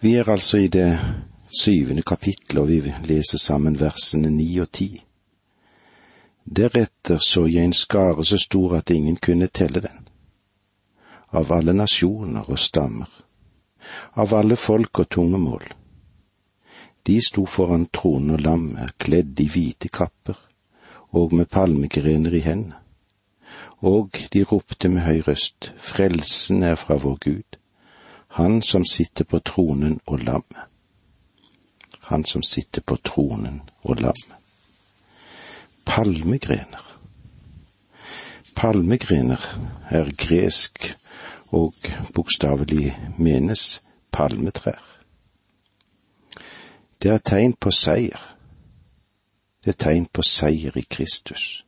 Vi er altså i det syvende kapittelet, og vi leser sammen versene ni og ti. Deretter så jeg en skare så stor at ingen kunne telle den. Av alle nasjoner og stammer, av alle folk og tungemål. De sto foran tronen og lammet, kledd i hvite kapper og med palmegrener i hendene. Og de ropte med høy røst, Frelsen er fra vår Gud, Han som sitter på tronen og lammet. Han som sitter på tronen og lammet. Palmegrener. Palmegrener er gresk og bokstavelig menes palmetrær. Det er tegn på seier. Det er tegn på seier i Kristus.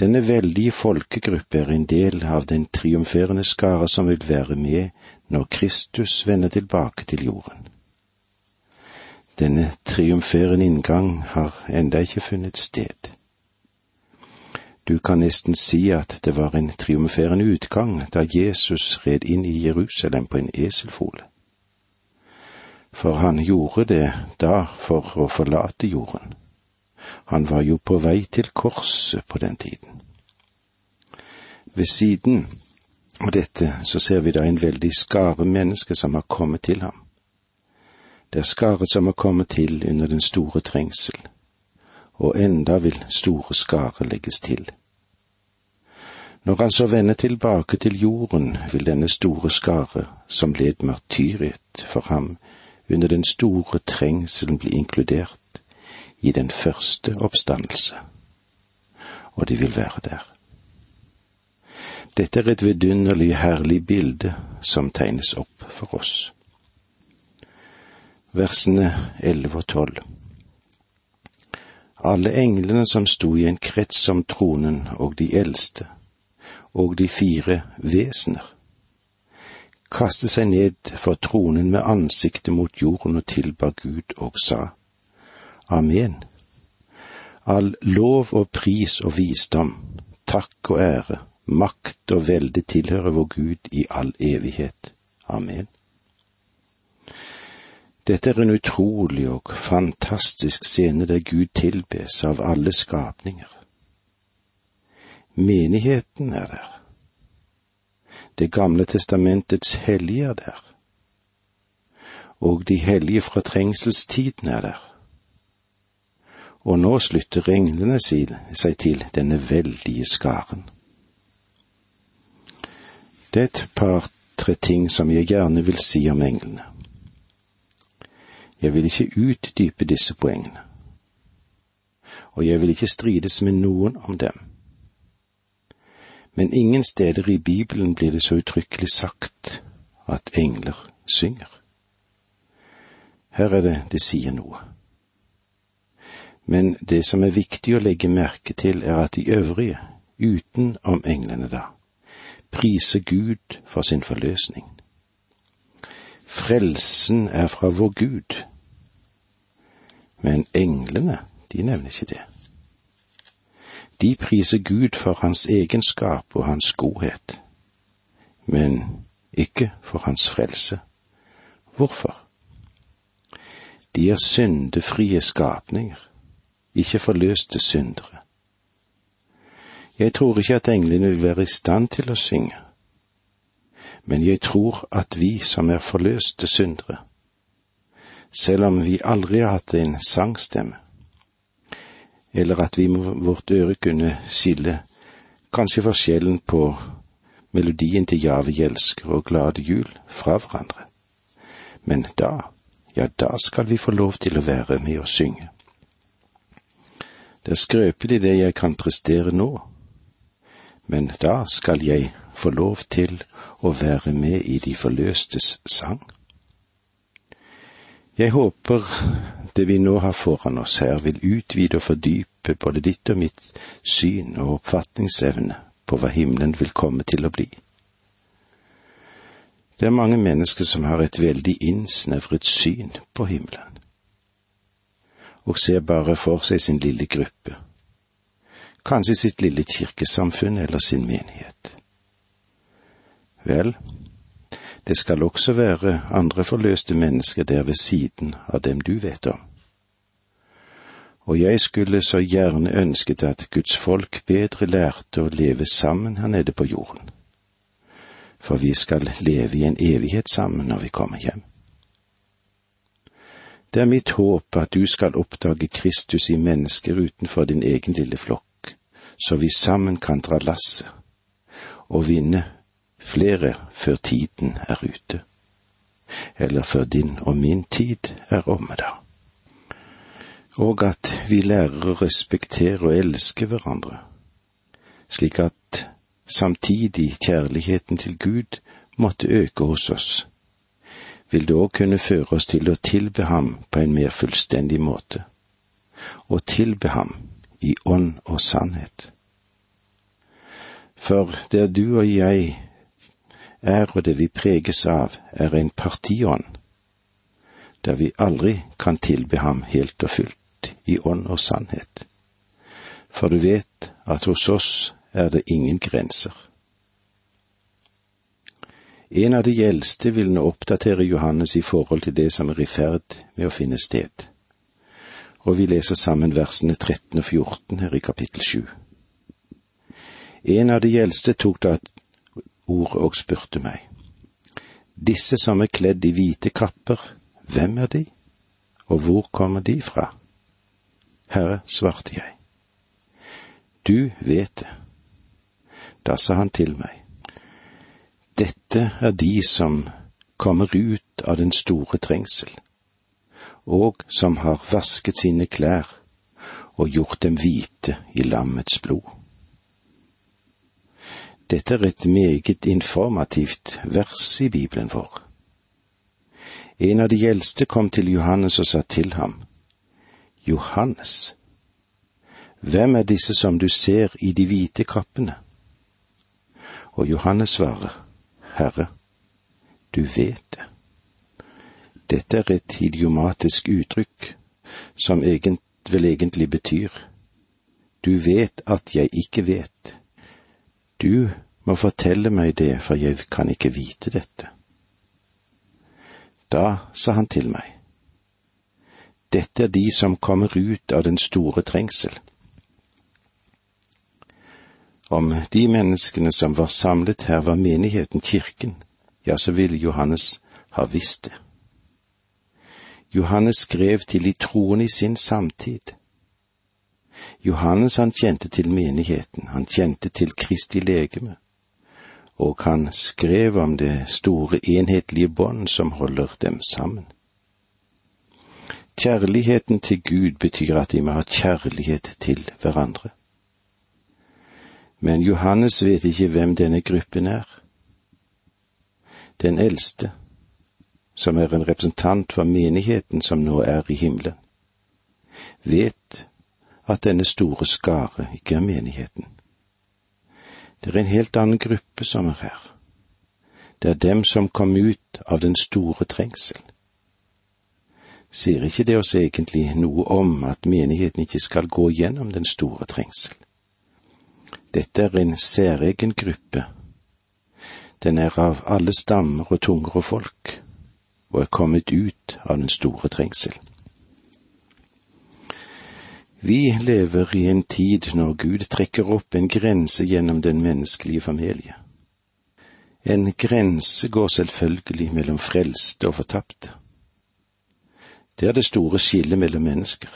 Denne veldige folkegruppe er en del av den triumferende skare som vil være med når Kristus vender tilbake til jorden. Denne triumferende inngang har enda ikke funnet sted. Du kan nesten si at det var en triumferende utgang da Jesus red inn i Jerusalem på en eselfole. For han gjorde det da for å forlate jorden. Han var jo på vei til korset på den tiden. Ved siden av dette så ser vi da en veldig skare mennesker som har kommet til ham. Det er skaret som har kommet til under den store trengsel, og enda vil store skare legges til. Når han så vender tilbake til jorden, vil denne store skare, som led martyriet for ham under den store trengselen, bli inkludert i den første oppstandelse, og de vil være der. Dette er et vidunderlig herlig bilde som tegnes opp for oss. Versene elleve og tolv. Alle englene som sto i en krets om tronen og de eldste, og de fire vesener, kastet seg ned for tronen med ansiktet mot jorden og tilba Gud og sa, Amen. All lov og pris og visdom, takk og ære, makt og velde tilhører vår Gud i all evighet. Amen. Dette er en utrolig og fantastisk scene der Gud tilbes av alle skapninger. Menigheten er der. Det gamle testamentets hellige er der. Og de hellige fra trengselstiden er der og nå slutter englene seg til denne veldige skaren. Det et par-tre ting som jeg gjerne vil si om englene. Jeg vil ikke utdype disse poengene, og jeg vil ikke strides med noen om dem. Men ingen steder i Bibelen blir det så uttrykkelig sagt at engler synger. Her er det det sier noe. Men det som er viktig å legge merke til, er at de øvrige, utenom englene da, priser Gud for sin forløsning. Frelsen er fra vår Gud, men englene, de nevner ikke det. De priser Gud for hans egenskap og hans godhet, men ikke for hans frelse. Hvorfor? De er syndefrie skapninger ikke forløste syndere. Jeg tror ikke at englene vil være i stand til å synge, men jeg tror at vi som er forløste syndere, selv om vi aldri har hatt en sangstemme, eller at vi med vårt øre kunne skille kanskje forskjellen på melodien til Ja, vi og Glade jul fra hverandre. Men da, ja, da skal vi få lov til å være med og synge. Det er skrøpelig det jeg kan prestere nå, men da skal jeg få lov til å være med i de forløstes sang. Jeg håper det vi nå har foran oss her vil utvide og fordype både ditt og mitt syn og oppfatningsevne på hva himmelen vil komme til å bli. Det er mange mennesker som har et veldig innsnevret syn på himmelen og ser bare for seg sin lille gruppe, kanskje sitt lille kirkesamfunn eller sin menighet. Vel, Det skal også være andre forløste mennesker der ved siden av dem du vet om. Og jeg skulle så gjerne ønsket at Guds folk bedre lærte å leve sammen her nede på jorden. For vi skal leve i en evighet sammen når vi kommer hjem. Det er mitt håp at du skal oppdage Kristus i mennesker utenfor din egen lille flokk, så vi sammen kan dra lasset og vinne flere før tiden er ute, eller før din og min tid er omme, da. Og at vi lærer å respektere og elske hverandre, slik at samtidig kjærligheten til Gud måtte øke hos oss vil det òg kunne føre oss til å tilbe ham på en mer fullstendig måte, og tilbe ham i ånd og sannhet. For der du og jeg er og det vi preges av, er en partiånd, der vi aldri kan tilbe ham helt og fullt i ånd og sannhet. For du vet at hos oss er det ingen grenser. En av de eldste vil nå oppdatere Johannes i forhold til det som er i ferd med å finne sted. Og vi leser sammen versene 13 og 14 her i kapittel 7. En av de eldste tok da et ord og spurte meg. Disse som er kledd i hvite kapper, hvem er de, og hvor kommer de fra? Herre, svarte jeg. Du vet det. Da sa han til meg dette er de som kommer ut av den store trengsel, og som har vasket sine klær og gjort dem hvite i lammets blod. Dette er et meget informativt vers i Bibelen vår. En av de eldste kom til Johannes og sa til ham, Johannes, hvem er disse som du ser i de hvite kappene? Og Johannes svarer, Herre, du vet det. Dette er et idiomatisk uttrykk som egent, vel egentlig betyr du vet at jeg ikke vet. Du må fortelle meg det, for jeg kan ikke vite dette. Da sa han til meg, dette er de som kommer ut av den store trengsel. Om de menneskene som var samlet her var menigheten kirken, ja, så ville Johannes ha visst det. Johannes skrev til de troende i sin samtid. Johannes han kjente til menigheten, han kjente til Kristi legeme, og han skrev om det store enhetlige bånd som holder dem sammen. Kjærligheten til Gud betyr at de må ha kjærlighet til hverandre. Men Johannes vet ikke hvem denne gruppen er. Den eldste, som er en representant for menigheten som nå er i himmelen, vet at denne store skare ikke er menigheten. Det er en helt annen gruppe som er her. Det er dem som kom ut av den store trengsel. Sier ikke det oss egentlig noe om at menigheten ikke skal gå gjennom den store trengsel? Dette er en særegen gruppe. Den er av alle stammer og tunger og folk, og er kommet ut av den store trengsel. Vi lever i en tid når Gud trekker opp en grense gjennom den menneskelige familie. En grense går selvfølgelig mellom frelste og fortapte. Det er det store skillet mellom mennesker.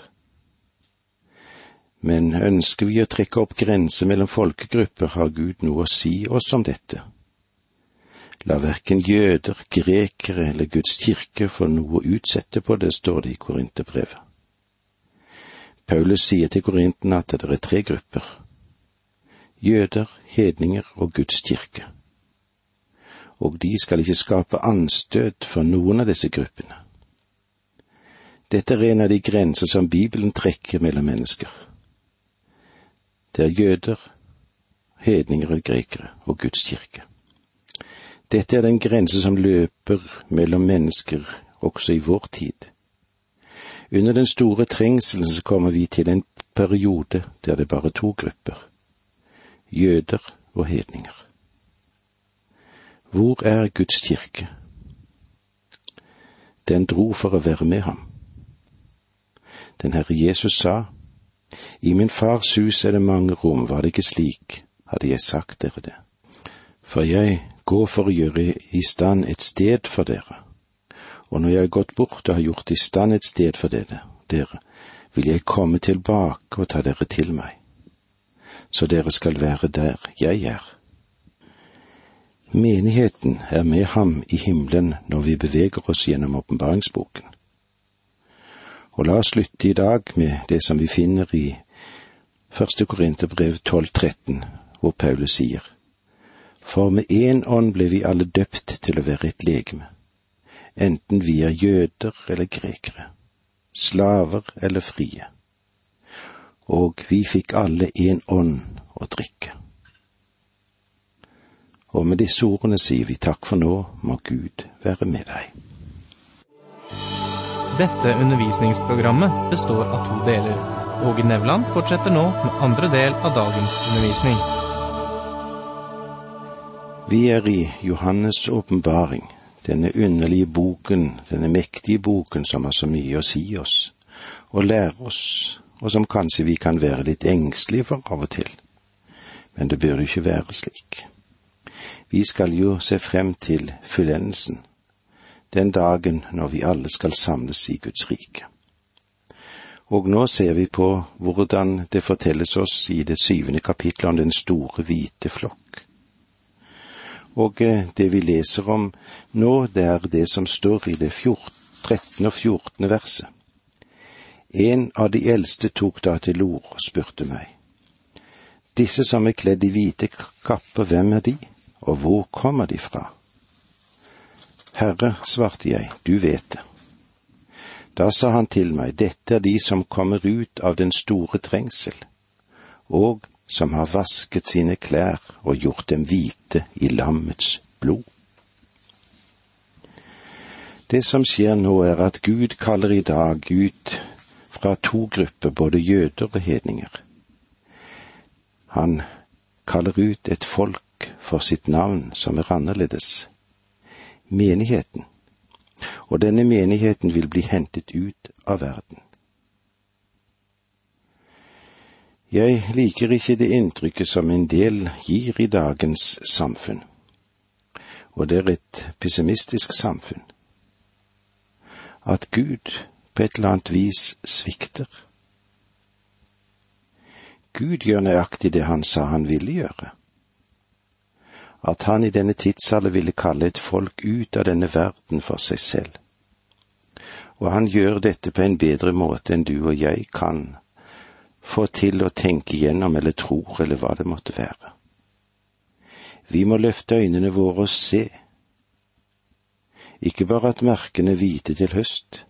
Men ønsker vi å trekke opp grenser mellom folkegrupper, har Gud noe å si oss om dette. La verken jøder, grekere eller Guds kirke få noe å utsette på det, står det i Korinterbrevet. Paulus sier til Korinten at det er tre grupper. Jøder, hedninger og Guds kirke. Og de skal ikke skape anstøt for noen av disse gruppene. Dette er en av de grenser som Bibelen trekker mellom mennesker det er jøder, hedninger og grekere og Guds kirke. Dette er den grense som løper mellom mennesker også i vår tid. Under den store trengselen så kommer vi til en periode der det er bare to grupper, jøder og hedninger. Hvor er Guds kirke den dro for å være med ham. Den Herre Jesus sa, I min fars hus er det mange rom, var det ikke slik, hadde jeg sagt dere det. For jeg går for å gjøre i stand et sted for dere. Og når jeg har gått bort og har gjort i stand et sted for dere, dere, vil jeg komme tilbake og ta dere til meg, så dere skal være der jeg er. Menigheten er med ham i himmelen når vi beveger oss gjennom åpenbaringsboken. Og la oss slutte i dag med det som vi finner i første Korinterbrev 12.13, hvor Paulus sier, For med én ånd ble vi alle døpt til å være et legeme enten vi er jøder eller grekere, slaver eller frie. Og vi fikk alle én ånd å drikke. Og med disse ordene sier vi takk for nå, må Gud være med deg. Dette undervisningsprogrammet består av to deler. Åge Nevland fortsetter nå med andre del av dagens undervisning. Vi er i Johannes' åpenbaring, denne underlige boken, denne mektige boken som har så mye å si oss og lære oss, og som kanskje vi kan være litt engstelige for av og til. Men det burde ikke være slik. Vi skal jo se frem til fullendelsen, den dagen når vi alle skal samles i Guds rike. Og nå ser vi på hvordan det fortelles oss i det syvende kapitlet om den store hvite flokk og eh, det vi leser om nå, det er det som står i det 13. og 14. verset. En av de eldste tok da til orde og spurte meg. Disse som er kledd i hvite kapper, hvem er de, og hvor kommer de fra? Herre, svarte jeg, du vet det. Da sa han til meg, dette er de som kommer ut av den store trengsel, og som har vasket sine klær og gjort dem hvite i lammets blod. Det som skjer nå, er at Gud kaller i dag ut fra to grupper, både jøder og hedninger. Han kaller ut et folk for sitt navn som er annerledes, menigheten, og denne menigheten vil bli hentet ut av verden. Jeg liker ikke det inntrykket som en del gir i dagens samfunn, og det er et pessimistisk samfunn. At Gud på et eller annet vis svikter. Gud gjør nøyaktig det han sa han ville gjøre. At han i denne tidsalder ville kalle et folk ut av denne verden for seg selv. Og han gjør dette på en bedre måte enn du og jeg kan få til å tenke gjennom eller tror eller hva det måtte være. Vi må løfte øynene våre og se, ikke bare at merkene hvite til høst,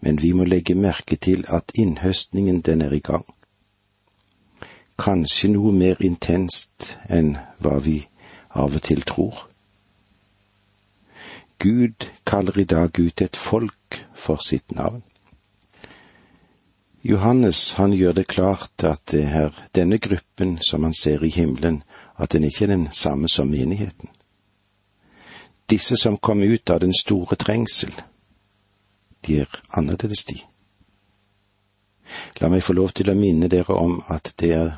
men vi må legge merke til at innhøstningen den er i gang. Kanskje noe mer intenst enn hva vi av og til tror. Gud kaller i dag ut et folk for sitt navn. Johannes han gjør det klart at det er denne gruppen som han ser i himmelen, at den ikke er den samme som menigheten. Disse som kom ut av den store trengsel, de er annerledes, de. La meg få lov til å minne dere om at det er,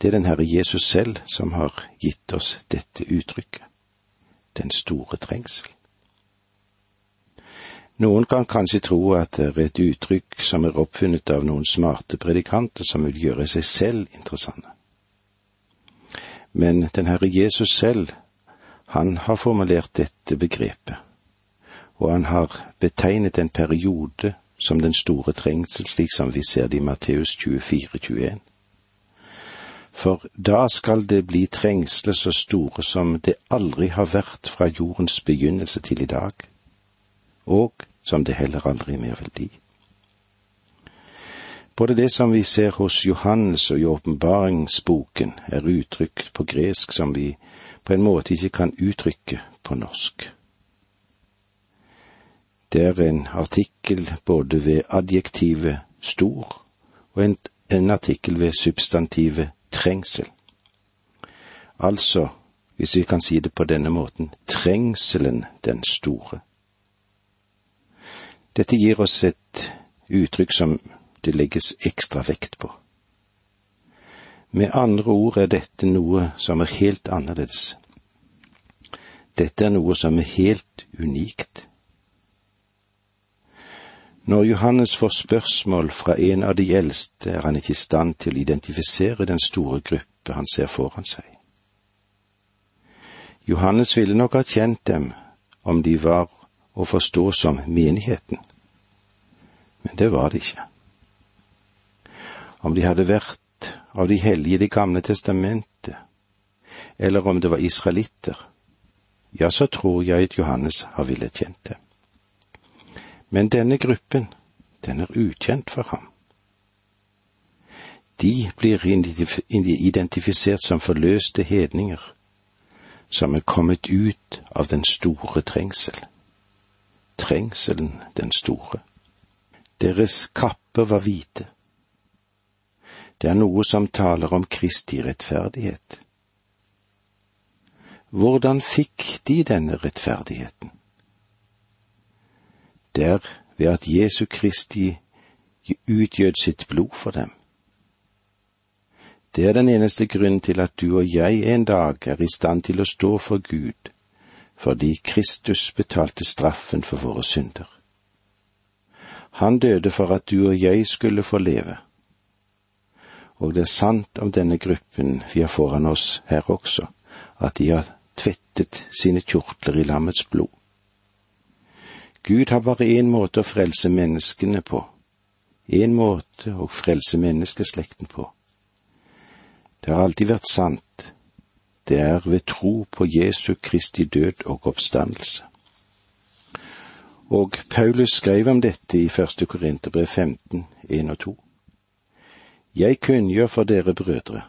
det er den Herre Jesus selv som har gitt oss dette uttrykket, den store trengsel. Noen kan kanskje tro at det er et uttrykk som er oppfunnet av noen smarte predikanter som vil gjøre seg selv interessante. Men den Herre Jesus selv, han har formulert dette begrepet, og han har betegnet en periode som den store trengsel, slik som vi ser det i Matteus 24, 21. For da skal det bli trengsler så store som det aldri har vært fra jordens begynnelse til i dag og som det heller aldri mer vil bli. Både det som vi ser hos Johannes og i åpenbaringsboken, er uttrykt på gresk som vi på en måte ikke kan uttrykke på norsk. Det er en artikkel både ved adjektivet stor og en, en artikkel ved substantivet trengsel. Altså, hvis vi kan si det på denne måten, trengselen den store. Dette gir oss et uttrykk som det legges ekstra vekt på. Med andre ord er dette noe som er helt annerledes. Dette er noe som er helt unikt. Når Johannes får spørsmål fra en av de eldste, er han ikke i stand til å identifisere den store gruppe han ser foran seg. Johannes ville nok ha kjent dem om de var å forstå som menigheten, men det var det ikke. Om de hadde vært av de hellige i Det gamle testamentet, eller om det var israelitter, ja, så tror jeg at Johannes har villet kjent det. Men denne gruppen, den er ukjent for ham. De blir identifisert som forløste hedninger, som er kommet ut av den store trengsel. Trengselen den store. Deres kapper var hvite det er noe som taler om Kristi rettferdighet. Hvordan fikk de denne rettferdigheten? Det er ved at Jesu Kristi utgjød sitt blod for dem. Det er den eneste grunnen til at du og jeg en dag er i stand til å stå for Gud, fordi Kristus betalte straffen for våre synder. Han døde for at du og jeg skulle få leve og det er sant om denne gruppen vi har foran oss her også, at de har tvettet sine kjortler i lammets blod. Gud har bare én måte å frelse menneskene på, én måte å frelse menneskeslekten på. Det har alltid vært sant, det er ved tro på Jesu Kristi død og oppstandelse. Og Paulus skrev om dette i første Korinterbrev 15, 1 og 2. Jeg kunngjør for dere brødre,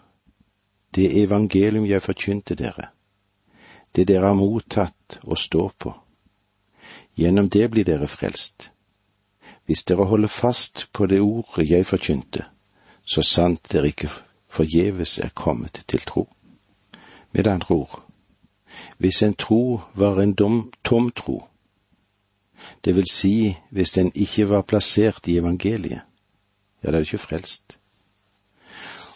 det evangelium jeg forkynte dere, det dere har mottatt og står på. Gjennom det blir dere frelst. Hvis dere holder fast på det ordet jeg forkynte, så sant dere ikke forgjeves er kommet til tro. Med andre ord, hvis en tro var en dom, tom tro, det vil si hvis den ikke var plassert i evangeliet, ja, da er jo ikke frelst.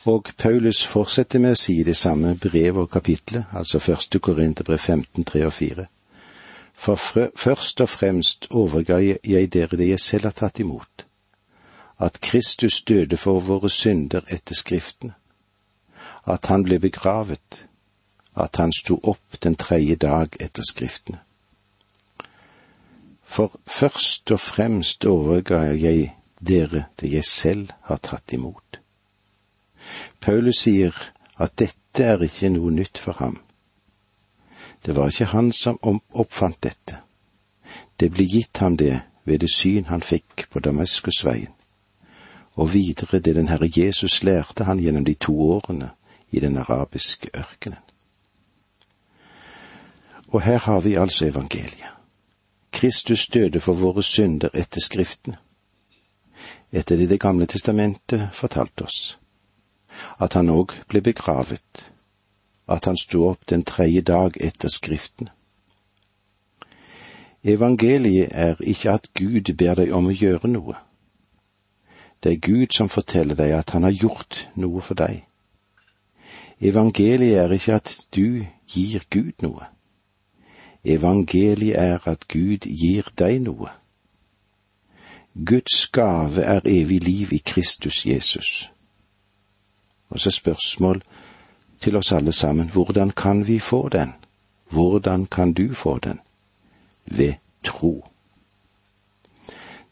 Og Paulus fortsetter med å si det samme brevet og kapitlet, altså første Korinterbrev 15, 3 og 4. For først og fremst overga jeg dere det jeg selv har tatt imot, at Kristus døde for våre synder etter Skriftene, at han ble begravet, at han sto opp den tredje dag etter Skriftene. For først og fremst overga jeg dere det jeg selv har tatt imot Paulus sier at dette er ikke noe nytt for ham. Det var ikke han som oppfant dette. Det ble gitt ham det ved det syn han fikk på Damaskusveien, og videre det den Herre Jesus lærte han gjennom de to årene i den arabiske ørkenen. Og her har vi altså evangeliet. Kristus døde for våre synder etter Skriften, etter det Det gamle testamentet fortalte oss at han òg ble begravet, at han sto opp den tredje dag etter Skriften. Evangeliet er ikke at Gud ber deg om å gjøre noe. Det er Gud som forteller deg at han har gjort noe for deg. Evangeliet er ikke at du gir Gud noe. Evangeliet er at Gud gir deg noe. Guds gave er evig liv i Kristus Jesus. Og så spørsmål til oss alle sammen, hvordan kan vi få den? Hvordan kan du få den? Ved tro.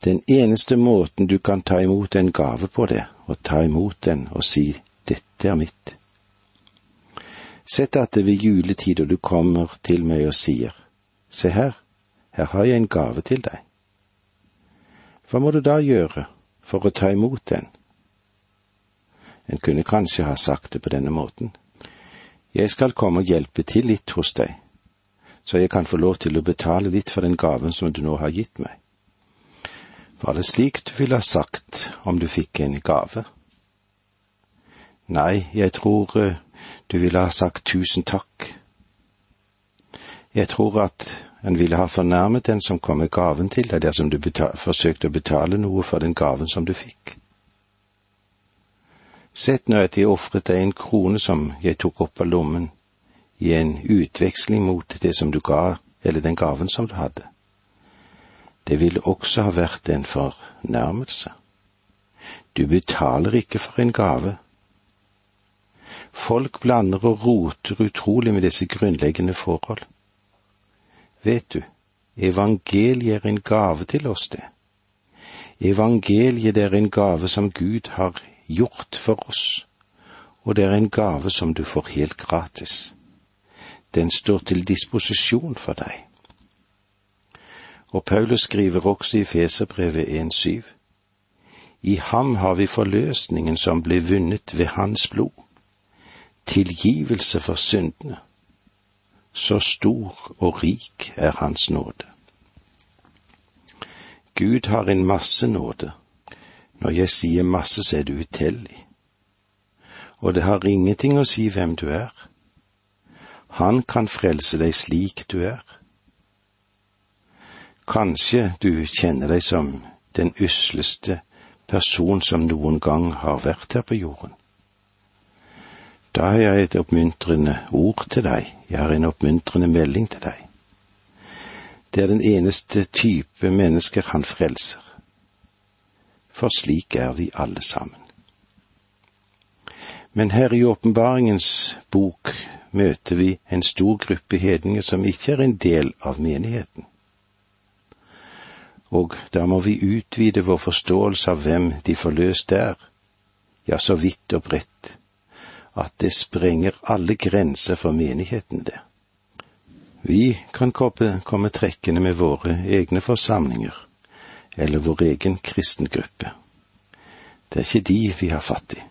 Den eneste måten du kan ta imot en gave på det, og ta imot den og si dette er mitt. Sett at det ved juletider du kommer til meg og sier, se her, her har jeg en gave til deg. Hva må du da gjøre for å ta imot den? En kunne kanskje ha sagt det på denne måten. Jeg skal komme og hjelpe til litt hos deg, så jeg kan få lov til å betale litt for den gaven som du nå har gitt meg. Var det slik du ville ha sagt om du fikk en gave? Nei, jeg tror eh, du ville ha sagt tusen takk. Jeg tror at Han ville ha fornærmet den som kom med gaven til deg dersom du forsøkte å betale noe for den gaven som du fikk. Sett nå at jeg ofret deg en krone som jeg tok opp av lommen, i en utveksling mot det som du ga, eller den gaven som du hadde. Det ville også ha vært en fornærmelse. Du betaler ikke for en gave. Folk blander og roter utrolig med disse grunnleggende forhold. Vet du, evangeliet er en gave til oss, det. Evangeliet er en gave som Gud har gjort for oss, og det er en gave som du får helt gratis. Den står til disposisjon for deg. Og Paulus skriver også i Feserbrevet 1.7. I ham har vi forløsningen som ble vunnet ved hans blod, tilgivelse for syndene. Så stor og rik er hans nåde. Gud har en masse nåde. Når jeg sier masse, så er det utellig. Og det har ingenting å si hvem du er. Han kan frelse deg slik du er. Kanskje du kjenner deg som den usleste person som noen gang har vært her på jorden. Da har jeg et oppmuntrende ord til deg, jeg har en oppmuntrende melding til deg. Det er den eneste type mennesker han frelser, for slik er vi alle sammen. Men her i åpenbaringens bok møter vi en stor gruppe hedninger som ikke er en del av menigheten og da må vi utvide vår forståelse av hvem de forløste er, ja, så vidt og bredt, at det sprenger alle grenser for menigheten det. Vi kan komme, trekkende med våre egne forsamlinger, eller vår egen kristengruppe. Det er ikke de vi har fatt i.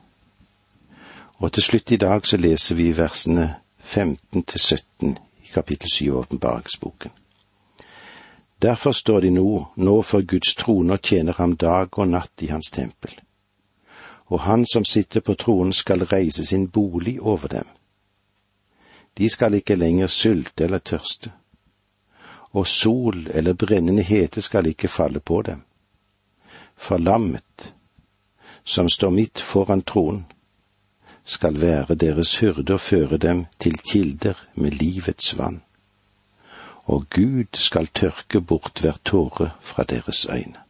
Og til slutt i dag så leser vi versene 15 til 17 i kapittel 7 av åpenbaringsboken. Derfor står de nå, nå for Guds trone og tjener ham dag og natt i hans tempel. Og han som sitter på tronen skal reise sin bolig over dem. De skal ikke lenger sulte eller tørste, og sol eller brennende hete skal ikke falle på dem. For lammet, som står midt foran tronen, skal være deres hyrde og føre dem til kilder med livets vann og Gud skal tørke bort hver tåre fra deres øyne.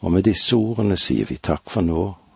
Og med disse ordene sier vi takk for nå,